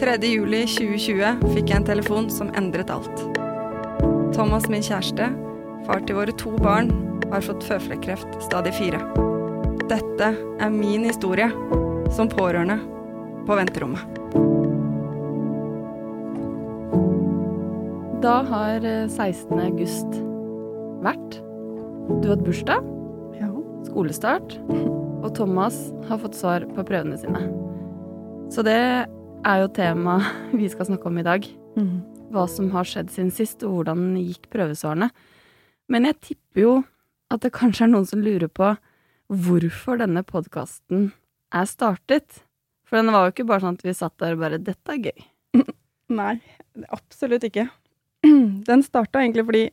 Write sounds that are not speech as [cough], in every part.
3. juli 2020 fikk jeg en telefon som endret alt. Thomas, min kjæreste, far til våre to barn, har fått føflekkreft stadig fire. Dette er min historie som pårørende på venterommet. Da har eh, 16. august vært. Du har hatt bursdag, Ja. skolestart, og Thomas har fått svar på prøvene sine. Så det er jo tema [laughs] vi skal snakke om i dag. Hva som har skjedd siden sist, og hvordan gikk prøvesvarene. Men jeg tipper jo at det kanskje er noen som lurer på hvorfor denne podkasten er startet. For den var jo ikke bare sånn at vi satt der og bare 'Dette er gøy'. [laughs] Nei, absolutt ikke. [clears throat] Den starta egentlig fordi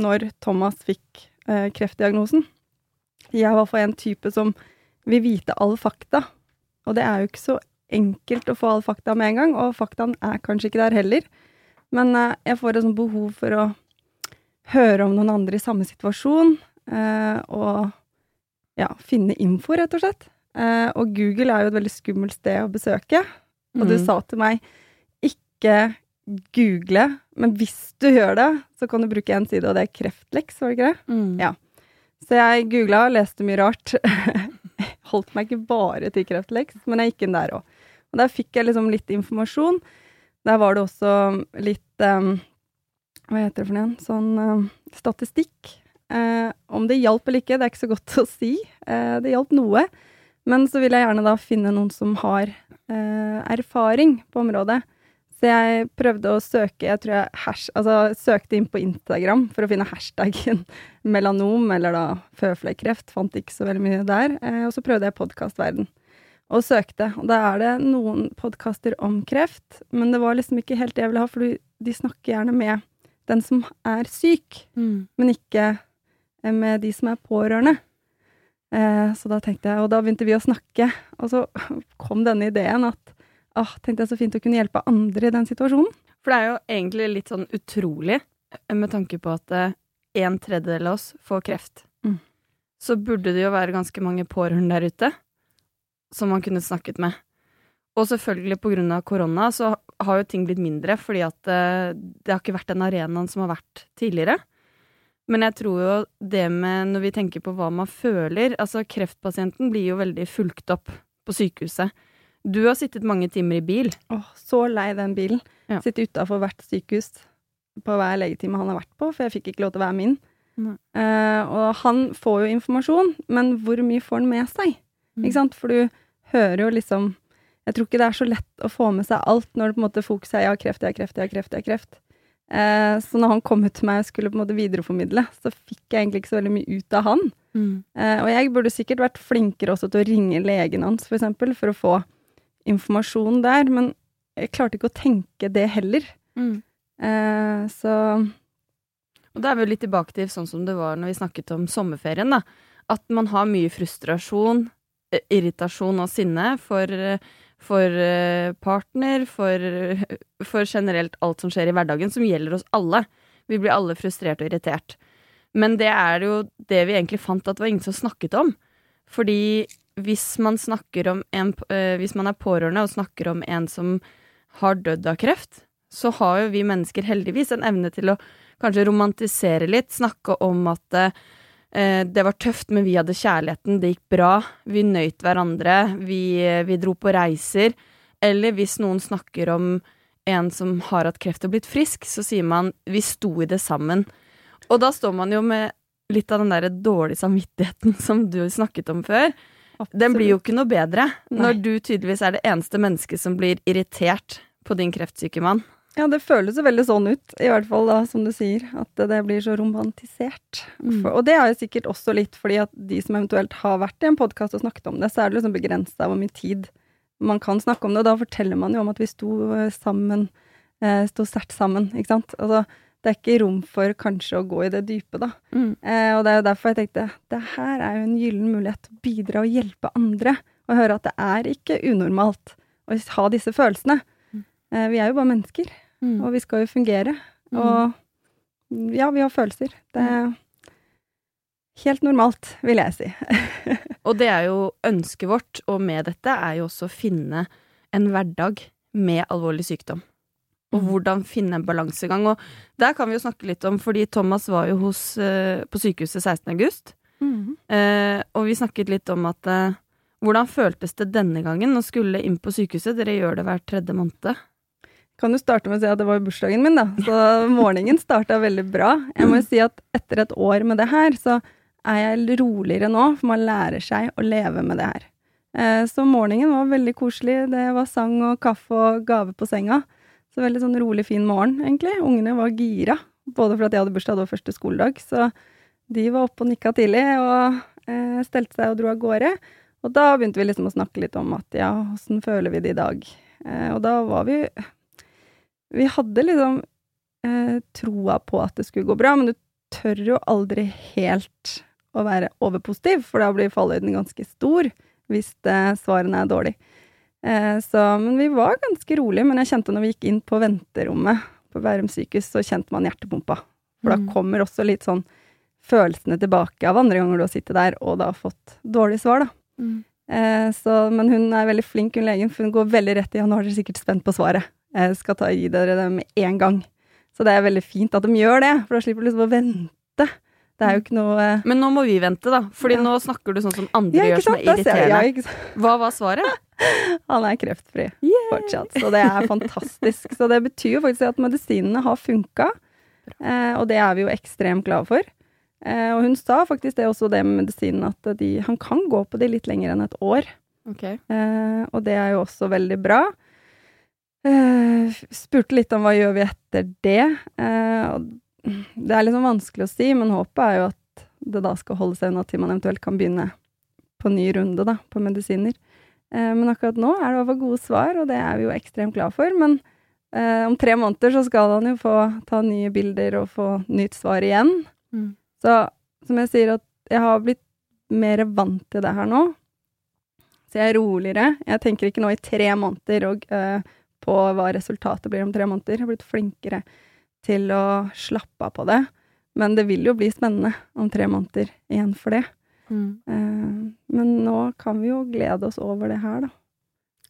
når Thomas fikk eh, kreftdiagnosen Jeg var for en type som vil vite all fakta. Og det er jo ikke så enkelt å få all fakta med en gang, og faktaen er kanskje ikke der heller. Men eh, jeg får et sånt behov for å høre om noen andre i samme situasjon, eh, og ja, finne info, rett og slett. Eh, og Google er jo et veldig skummelt sted å besøke. Og du Mm. sa til meg ikke google, men hvis du gjør det, så kan du bruke en side, og det er Kreftleks, var det ikke det? Mm. Ja. Så jeg googla og leste mye rart. [laughs] Holdt meg ikke bare til Kreftleks, men jeg gikk inn der òg. Og der fikk jeg liksom litt informasjon. Der var det også litt um, Hva heter det for noe? Sånn um, statistikk. Eh, om det hjalp eller ikke, det er ikke så godt [laughs] å si. Eh, det hjalp noe. Men så vil jeg gjerne da finne noen som har eh, erfaring på området. Så jeg prøvde å søke jeg tror jeg hash, altså, søkte inn på Instagram for å finne hashtaggen [laughs] melanom, eller da føflekkreft. Fant ikke så veldig mye der. Eh, og så prøvde jeg podkastverden og søkte. Og da er det noen podkaster om kreft, men det var liksom ikke helt det jeg ville ha, for de snakker gjerne med den som er syk, Mm. men ikke eh, med de som er pårørende. Eh, så da tenkte jeg, og da begynte vi å snakke, og så kom denne ideen at ah, tenkte jeg så fint å kunne hjelpe andre i den situasjonen. For det er jo egentlig litt sånn utrolig, eh, med tanke på at eh, en tredjedel av oss får kreft. Mm. Så burde det jo være ganske mange pårørende der ute som man kunne snakket med. Og selvfølgelig på grunn av korona så har jo ting blitt mindre, fordi at eh, det har ikke vært den arenaen som har vært tidligere. Men jeg tror jo det med når vi tenker på hva man føler Altså, kreftpasienten blir jo veldig fulgt opp på sykehuset. Du har sittet mange timer i bil. Åh, så lei den bilen. Ja. Sitte utafor hvert sykehus på hver legetime han har vært på, for jeg fikk ikke lov til å være min. Eh, og han får jo informasjon, men hvor mye får han med seg? Mm. Ikke sant? For du hører jo liksom Jeg tror ikke det er så lett å få med seg alt når det på en måte fokuset er ja, kreft, ja, kreft, ja, kreft, ja, kreft. Eh, så når han kom ut til meg og skulle på en måte videreformidle, så fikk jeg egentlig ikke så veldig mye ut av han. Mm. Eh, og jeg burde sikkert vært flinkere også til å ringe legen hans, for eksempel, for å få informasjon der, men jeg klarte ikke å tenke det heller. Mm. Eh, så Og da er vi jo litt tilbake til sånn som det var når vi snakket om sommerferien, da. At man har mye frustrasjon, irritasjon og sinne for, for eh, partner, for, for generelt alt som skjer i hverdagen, som gjelder oss alle. Vi blir alle frustrert og irritert. Men det er jo det vi egentlig fant at det var ingen som snakket om. Fordi hvis man en eh, Hvis man er pårørende og snakker om en som har dødd av kreft, så har jo vi mennesker heldigvis en evne til å kanskje romantisere litt, snakke om at eh, det var tøft, men vi hadde kjærligheten, det gikk bra, vi nøyt hverandre, vi, vi dro på reiser. Eller hvis noen snakker om en som har hatt kreft og blitt frisk, så sier man 'vi sto i det sammen'. Og da står man jo med litt av den der dårlige samvittigheten som du snakket om før. Den blir jo ikke noe bedre når du tydeligvis er det eneste mennesket som blir irritert på din kreftsyke mann. Ja, det føles jo veldig sånn ut, i hvert fall da, som du sier, at det blir så romantisert. Mm. Og det er jo sikkert også litt fordi at de som eventuelt har vært i en podkast og snakket om det, så er det liksom begrensa hvor mye tid man kan snakke om det, og da forteller man jo om at vi sto eh, sammen eh, sto sterkt sammen, ikke sant. Altså, det er ikke rom for kanskje å gå i det dype, da. Mm. Eh, og det er jo derfor jeg tenkte det her er jo en gyllen mulighet til å bidra og hjelpe andre. Og høre at det er ikke unormalt å ha disse følelsene. Mm. Eh, vi er jo bare mennesker, Mm. og vi skal jo fungere. Mm. Og ja, vi har følelser. Det er helt normalt, vil jeg si. [laughs] Og det er jo ønsket vårt, og med dette er jo også å finne en hverdag med alvorlig sykdom. Og Mm. hvordan finne en balansegang. Og der kan vi jo snakke litt om, fordi Thomas var jo hos, eh, på sykehuset 16. august. Eh, og vi snakket litt om at eh, hvordan føltes det denne gangen å skulle inn på sykehuset? Dere gjør det hver tredje måned. Kan jo starte med å si at det var bursdagen min, da. Så morgenen starta veldig bra. Jeg må jo si at etter et år med det her, så er jeg roligere nå, for man lærer seg å leve med det her. Eh, så morgenen var veldig koselig. Det var sang og kaffe og gave på senga. Så veldig sånn rolig, fin morgen, egentlig. Ungene var gira, både fordi jeg hadde bursdag, det var første skoledag, så de var oppe og nikka tidlig og eh, stelte seg og dro av gårde. Og da begynte vi liksom å snakke litt om at ja, åssen føler vi det i dag? Eh, og da var vi Vi hadde liksom eh, troa på at det skulle gå bra, men du tør jo aldri helt å være overpositiv, for da blir fallhøyden ganske stor hvis eh, svarene er dårlige. Eh, så, men vi var ganske rolige, men jeg kjente når vi gikk inn på venterommet på Bærum sykehus, så kjente man hjertepumpa. For Mm. da kommer også litt sånn følelsene tilbake av andre ganger du har sittet der og da fått dårlig svar, da. Eh, så, men hun er veldig flink, hun legen, for hun går veldig rett i ja, nå er dere sikkert spent på svaret. Skal ta, gi dere det med en gang. Så det er veldig fint at de gjør det, for da slipper du liksom å vente. Det er jo ikke noe eh, Men nå må vi vente, da. Fordi Ja. nå snakker du sånn som andre Ja, gjør, som er irriterende. ja? Hva var svaret? [laughs] Han er kreftfri fortsatt, så det er fantastisk. Så det betyr jo faktisk at medisinene har funka, eh, og det er vi jo ekstremt glade for. Eh, og hun sa faktisk det også, det med medisinen, at de, han kan gå på de litt lenger enn et år. Okay. Eh, og det er jo også veldig bra. Eh, spurte litt om hva gjør vi etter det. Uh, det er liksom vanskelig å si, men håpet er jo at det da skal holde seg unna til man eventuelt kan begynne på ny runde da, på medisiner. Uh, men akkurat nå er det fall gode svar, og det er vi jo ekstremt glad for. Men om tre måneder så skal han jo få ta nye bilder og få nytt svar igjen. Mm. Så som jeg sier, at jeg har blitt mer vant til det her nå. Så jeg er roligere. Jeg tenker ikke nå i tre måneder og, på hva resultatet blir om tre måneder. Jeg har blitt flinkere til å slappe av på det. Men det vil jo bli spennende om tre måneder igjen for det. Mm. Eh, men nå kan vi jo glede oss over det her, da.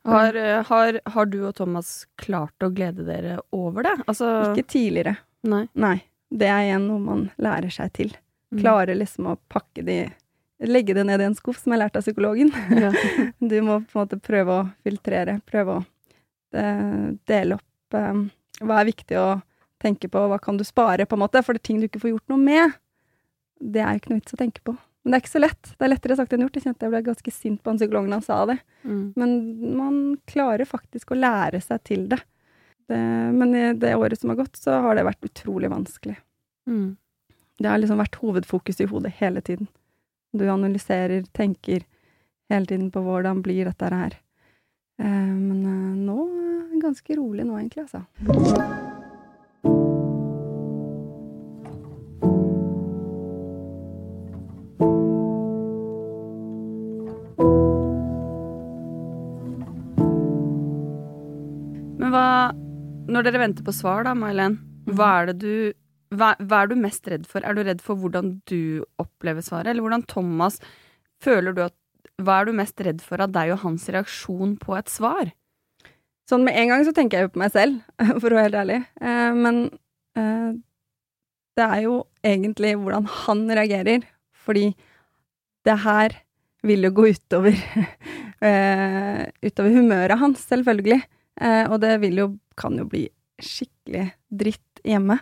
Har, eh, har, har du og Thomas klart å glede dere over det? Altså Ikke tidligere. Nei. Nei. Det er igjen noe man lærer seg til. Mm. Klare liksom å pakke de Legge det ned i en skuff, som jeg lærte av psykologen. Ja. [laughs] Du må på en måte prøve å filtrere, prøve å dele opp eh, hva er viktig å tenke på, hva kan du spare, på en måte, for det er ting du ikke får gjort noe med. Det er jo ikke noe vits å tenke på. Men det er ikke så lett. Det er lettere sagt enn gjort. Jeg kjente jeg ble ganske sint på han psykologen han sa det. Mm. Men man klarer faktisk å lære seg til det. det. Men i det året som har gått, så har det vært utrolig vanskelig. Mm. Det har liksom vært hovedfokus i hodet hele tiden. Du analyserer, tenker hele tiden på hvordan blir dette her. Eh, men eh, nå det ganske rolig nå, egentlig, altså. Men hva Når dere venter på svar, da, May-Len, hva er det du hva, hva er du mest redd for? Er du redd for hvordan du opplever svaret, eller hvordan Thomas Føler du at Hva er du mest redd for av deg og hans reaksjon på et svar? Sånn med en gang så tenker jeg jo på meg selv, [laughs] for å være helt ærlig. Eh, men eh, det er jo egentlig hvordan han reagerer, fordi det her vil jo gå utover [laughs] eh, utover humøret hans, selvfølgelig. Og det vil jo, kan jo bli skikkelig dritt hjemme.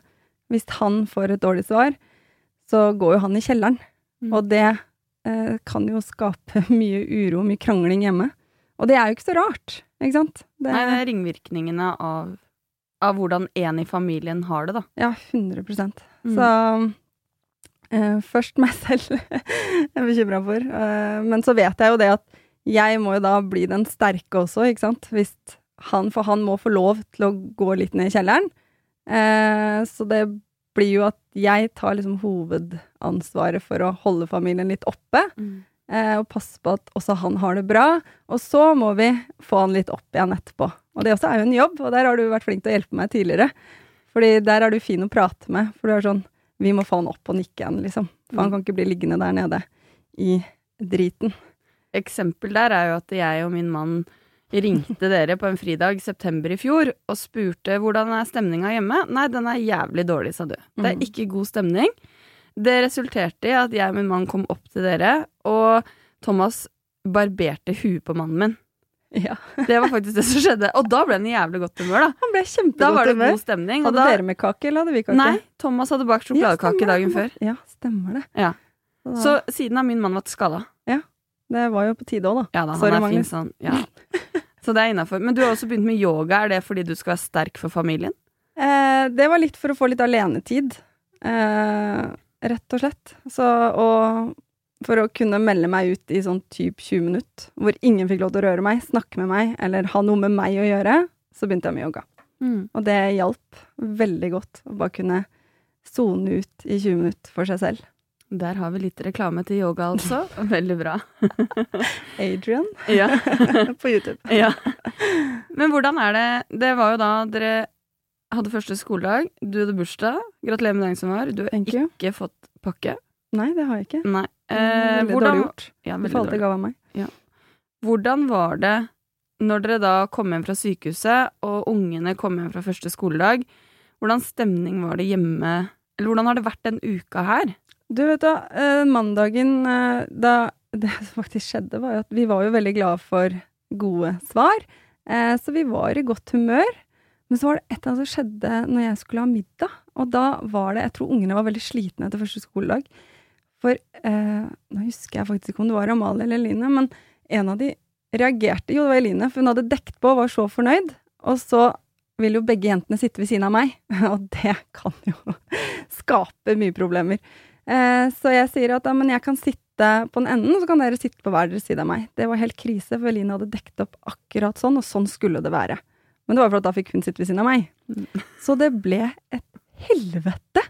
Hvis han får et dårlig svar, så går jo han i kjelleren. Mm. Og det eh, kan jo skape [laughs] mye uro, mye krangling hjemme. Og det er jo ikke så rart, ikke sant? Det, Nei, det er ringvirkningene av, av hvordan en i familien har det, da. Ja, 100 Mm. Så eh, først meg [laughs] selv jeg er bekymra for. Eh, men så vet jeg jo det at jeg må jo da bli den sterke også, ikke sant. Hvis han, for han må få lov til å gå litt ned i kjelleren. Eh, så det blir jo at jeg tar liksom hovedansvaret for å holde familien litt oppe. Eh, og passe på at også han har det bra. Og så må vi få han litt opp igjen etterpå. Og det også er jo en jobb, og der har du vært flink til å hjelpe meg tidligere. Fordi der er du fin å prate med, for du er sånn Vi må få han opp og nikke igjen, liksom. For han kan ikke bli liggende der nede i driten. Eksempel der er jo at jeg og min mann ringte dere på en fridag september i fjor og spurte hvordan er stemninga hjemme. Nei, den er jævlig dårlig, sa du. Det er Mm. ikke god stemning. Det resulterte i at jeg og min mann kom opp til dere, og Thomas barberte huet på mannen min. Ja. [laughs] Det var faktisk det som skjedde. Og da ble han i jævlig godt humør, da. Han ble kjempegodt Da var det humør. god stemning. Hadde da, dere med kake, eller hadde vi kake? nei, Thomas hadde bakt sjokoladekake Ja, dagen før. Ja, stemmer det. Ja. Så, siden har min mann vært skada. Ja. det var jo på tide òg, da. Ja da, han Sorry, er fin sånn. Ja. Så det er innafor. Men du har også begynt med yoga. Er det fordi du skal være sterk for familien? Eh, det var litt for å få litt alenetid, eh, rett og slett. Så, og for å kunne melde meg ut i sånn typ 20 minutter, hvor ingen fikk lov til å røre meg, snakke med meg, eller ha noe med meg å gjøre, så begynte jeg med yoga. Og det hjalp veldig godt å bare kunne sone ut i 20 minutter for seg selv. Der har vi litt reklame til yoga, altså. [laughs] Veldig bra. [laughs] Adrian Ja. [laughs] på YouTube. ja. Men hvordan er det Det var jo da dere hadde første skoledag, du hadde bursdag. Gratulerer med dagen som var. Du har ikke fått pakke. Nei, det har jeg ikke. Nei. Eh, veldig hvordan, dårlig gjort. ja, veldig alltid dårlig. gave av meg. Hvordan var det når dere da kom hjem fra sykehuset, og ungene kom hjem fra første skoledag? Hvordan stemning var det hjemme? Eller hvordan har det vært den uka her? Du vet da, eh, mandagen eh, da Det som faktisk skjedde, var jo at vi var jo veldig glade for gode svar. Eh, så vi var i godt humør. Men så var det et eller annet som skjedde når jeg skulle ha middag. Og da var det Jeg tror ungene var veldig slitne etter første skoledag. For eh, nå husker jeg faktisk ikke om det var Amalie eller Eline, men en av de reagerte Jo, det var Eline, for hun hadde dekt på og var så fornøyd. Og så vil jo begge jentene sitte ved siden av meg, [laughs] og det kan jo skape mye problemer. Eh, så jeg sier at ja, men jeg kan sitte på den enden, så kan dere sitte på hver deres side av meg. Det var helt krise, for Eline hadde dekket opp akkurat sånn, og sånn skulle det være. Men det var for at da fikk hun sitte ved siden av meg. Så det ble et helvete.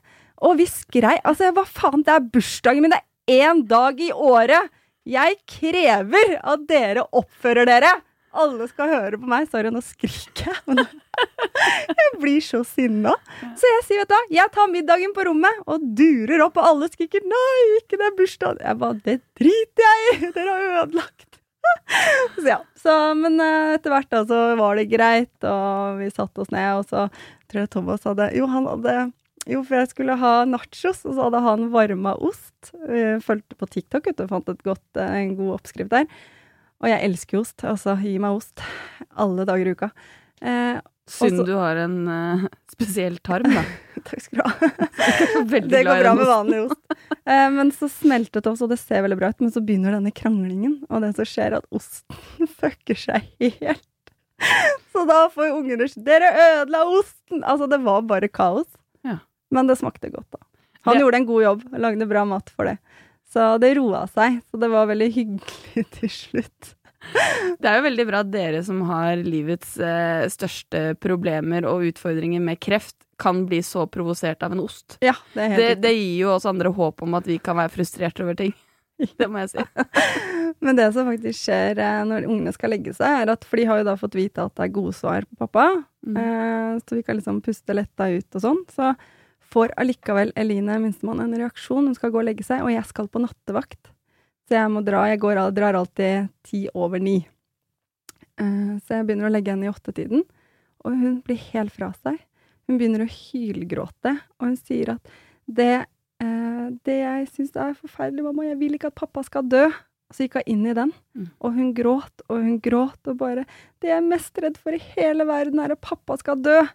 Og vi skrei Altså, hva faen, det er bursdagen min, det er én dag i året! Jeg krever at dere oppfører dere! Alle skal høre på meg. Sorry, nå skriker jeg. [laughs] Jeg blir så sinna. Så jeg sier, vet du hva, jeg tar middagen på rommet og durer opp, og alle skriker 'nei, ikke det er bursdag'. Jeg bare 'det driter jeg i', [laughs] dere har ødelagt. [laughs] Så ja. Så, men eh, etter hvert da, så var det greit, og vi satte oss ned, og så tror jeg Thomas hadde Jo, han hadde jo, for jeg skulle ha nachos, og så hadde han varma ost. Vi fulgte på TikTok du, og fant et godt, eh, en god oppskrift der. Og jeg elsker ost. Altså, gi meg ost alle dager i uka. Eh, Synd du har en uh, spesiell tarm, da. [laughs] takk skal du ha. Det går bra med vanlig ost. Eh, men så smeltet det også, og det ser veldig bra ut, men så begynner denne kranglingen, og det som skjer, er at osten [laughs] fucker seg helt. Så da får ungene ungene Dere ødela osten! Altså, det var bare kaos. Ja. Men det smakte godt, da. Han Det- gjorde en god jobb, lagde bra mat for det. Så det roa seg. Så det var veldig hyggelig [laughs] til slutt. Det er jo veldig bra at dere som har livets eh, største problemer og utfordringer med kreft, kan bli så provosert av en ost. Ja, det er helt Det, det gir jo oss andre håp om at vi kan være frustrert over ting. [laughs] Det må jeg si. [laughs] Men det som faktisk skjer eh, når ungene skal legge seg, er at For de har jo da fått vite at det er gode svar på pappa, Mm. eh, så vi kan liksom puste letta ut og sånn. Så får allikevel Eline, minstemann, en reaksjon. Hun skal gå og legge seg, og jeg skal på nattevakt. Så jeg må dra. Jeg går, drar alltid ti over ni. Eh, så jeg begynner å legge henne i åttetiden, og hun blir helt fra seg. Hun begynner å hylgråte, og hun sier at det, eh, det jeg syns er forferdelig, mamma, jeg vil ikke at pappa skal dø. Og så gikk hun inn i den, Mm. og hun gråt og hun gråt og bare Det jeg er mest redd for i hele verden, er at pappa skal dø.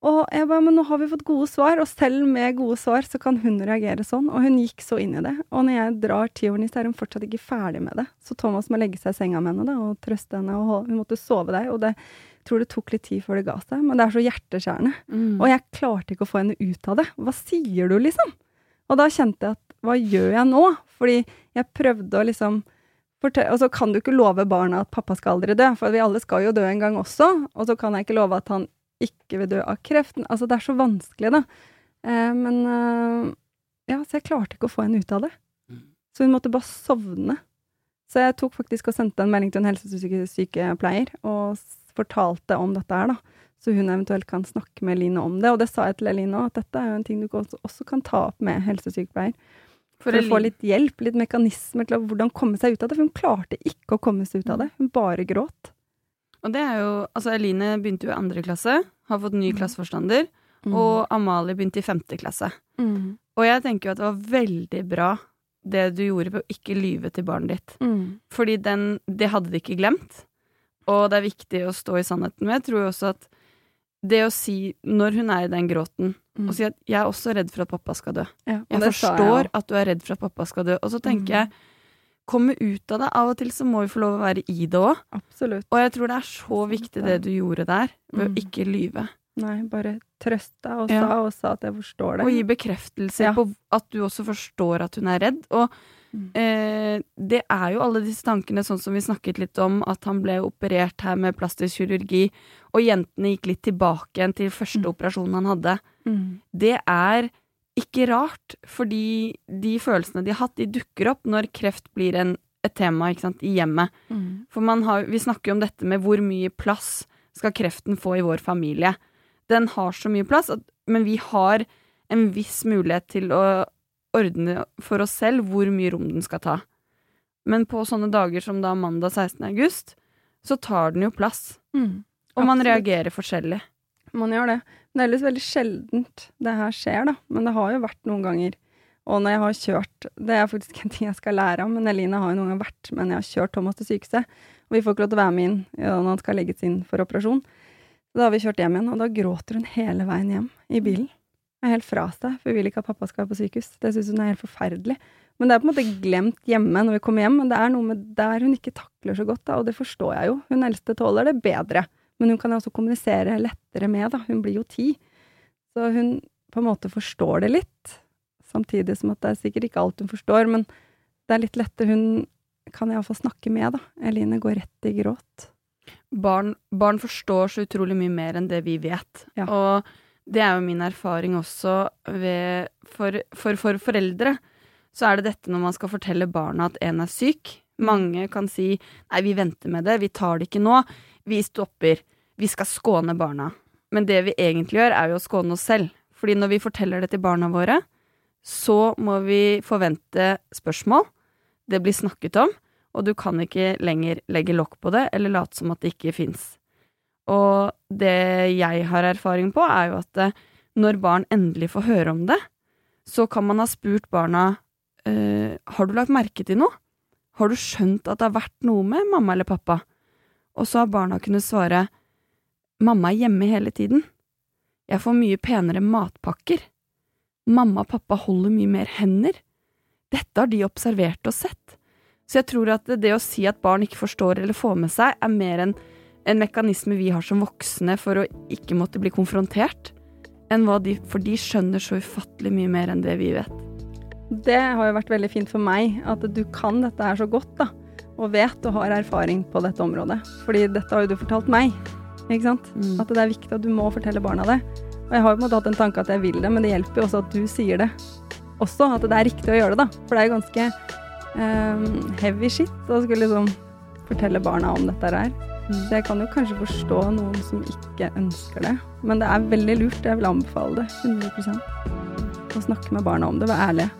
Og jeg bare, men nå har vi fått gode svar, og selv med gode svar så kan hun reagere sånn. Og hun gikk så inn i det. Og når jeg drar ti ni, så er hun fortsatt ikke ferdig med det. Så Thomas må legge seg i senga med henne da, og trøste henne, og hun måtte sove der. Og det jeg tror det tok litt tid før det ga seg, men det er så hjerteskjærende. Mm. Og jeg klarte ikke å få henne ut av det. Hva sier du, liksom? Og da kjente jeg at hva gjør jeg nå? Fordi jeg prøvde å liksom Og så kan du ikke love barna at pappa skal aldri dø, for vi alle skal jo dø en gang også. Og så kan jeg ikke love at han ikke vil dø av kreften. Altså, det er så vanskelig, da. Eh, men eh, ja, så jeg klarte ikke å få henne ut av det. Så hun måtte bare sovne. Så jeg tok faktisk og sendte en melding til en helsesykepleier og fortalte om dette her, da. Så hun eventuelt kan snakke med Eline om det. Og det sa jeg til Eline òg, at dette er jo en ting du også, kan ta opp med helsesykepleier. For, å få litt hjelp, litt mekanismer til å, hvordan komme seg ut av det. For hun klarte ikke å komme seg ut av det. Hun bare gråt. Og det er jo Altså, Eline begynte jo i andre klasse, har fått ny Mm. klasseforstander, og Amalie begynte i femte klasse. Mm. Og jeg tenker jo at det var veldig bra det du gjorde ved å ikke lyve til barnet ditt. Mm. Fordi den, det hadde de ikke glemt. Og det er viktig å stå i sannheten. med. jeg tror jo også at det å si, når hun er i den gråten, Mm. og si at 'jeg er også redd for at pappa skal dø'. Ja, Jeg forstår jeg at du er redd for at pappa skal dø. Og så tenker Mm. jeg, komme ut av det. Av og til så må vi få lov å være i det òg. Og jeg tror det er så viktig det du gjorde der, ved Mm. å ikke lyve. Nei, bare trøsta og Ja. og sa at jeg forstår det. Og gi bekreftelse Ja. på at du også forstår at hun er redd. Og Mm. eh, det er jo alle disse tankene, sånn som vi snakket litt om, at han ble operert her med plastisk kirurgi, og jentene gikk litt tilbake igjen til første Mm. operasjonen han hadde. Mm. Det er ikke rart, fordi de følelsene de har hatt, de dukker opp når kreft blir en, et tema ikke sant, i hjemmet. Mm. For man har, vi snakker jo om dette med hvor mye plass skal kreften få i vår familie. Den har så mye plass, at, men vi har en viss mulighet til å ordne for oss selv hvor mye rom den skal ta. Men på sånne dager som da mandag 16. august, så tar den jo plass. Mm. Og man reagerer forskjellig. Man gjør det. Det er ellers veldig sjeldent det her skjer, da. Men det har jo vært noen ganger. Og når jeg har kjørt Det er faktisk en ting jeg skal lære om, men Eline har jo noen ganger vært Men jeg har kjørt Thomas til sykehuset, og vi får ikke lov til å være med inn ja, når han skal legges inn for operasjon. Da har vi kjørt hjem igjen, og da gråter hun hele veien hjem i bilen. Er helt fra seg, for hun vil ikke at pappa skal være på sykehus. Det syns hun er helt forferdelig. Men det er på en måte glemt hjemme når vi kommer hjem, men det er noe med der hun ikke takler så godt, da, og det forstår jeg jo. Hun eldste tåler det bedre. Men hun kan også kommunisere lettere med, da. Hun blir jo ti. Så hun på en måte forstår det litt. Samtidig som at det er sikkert ikke alt hun forstår, men det er litt lettere. Hun kan iallfall snakke med, da. Eline går rett i gråt. Barn, barn forstår så utrolig mye mer enn det vi vet. Ja. Og det er jo min erfaring også ved for, for, for foreldre. Så er det dette når man skal fortelle barna at en er syk. Mange kan si nei, vi venter med det, vi tar det ikke nå. Vi stopper. Vi skal skåne barna. Men det vi egentlig gjør, er jo å skåne oss selv. Fordi når vi forteller det til barna våre, så må vi forvente spørsmål. Det blir snakket om og du kan ikke lenger legge lokk på det eller late som at det ikke fins. Og det jeg har erfaring på, er jo at eh, når barn endelig får høre om det, så kan man ha spurt barna eh, har du lagt merke til noe? Har du skjønt at det har vært noe med mamma eller pappa? Og så har barna kunnet svare mamma er hjemme hele tiden. Jeg får mye penere matpakker. Mamma og pappa holder mye mer hender. Dette har de observert og sett. Så jeg tror at det å si at barn ikke forstår eller får med seg, er mer en, en mekanisme vi har som voksne for å ikke måtte bli konfrontert, enn hva de For de skjønner så ufattelig mye mer enn det vi vet. Det har jo vært veldig fint for meg, at du kan dette her så godt, da. Og vet og har erfaring på dette området. Fordi dette har jo du fortalt meg. Ikke sant? Mm. At det er viktig at du må fortelle barna det. Og jeg har jo på en måte hatt en tanke at jeg vil det, men det hjelper jo også at du sier det. Også at det er riktig å gjøre det, da. For det er jo ganske um, heavy shit å skulle liksom fortelle barna om dette her. Så jeg kan jo kanskje forstå noen som ikke ønsker det. Men det er veldig lurt. Jeg vil anbefale det. 100% Å snakke med barna om det. Være ærlige.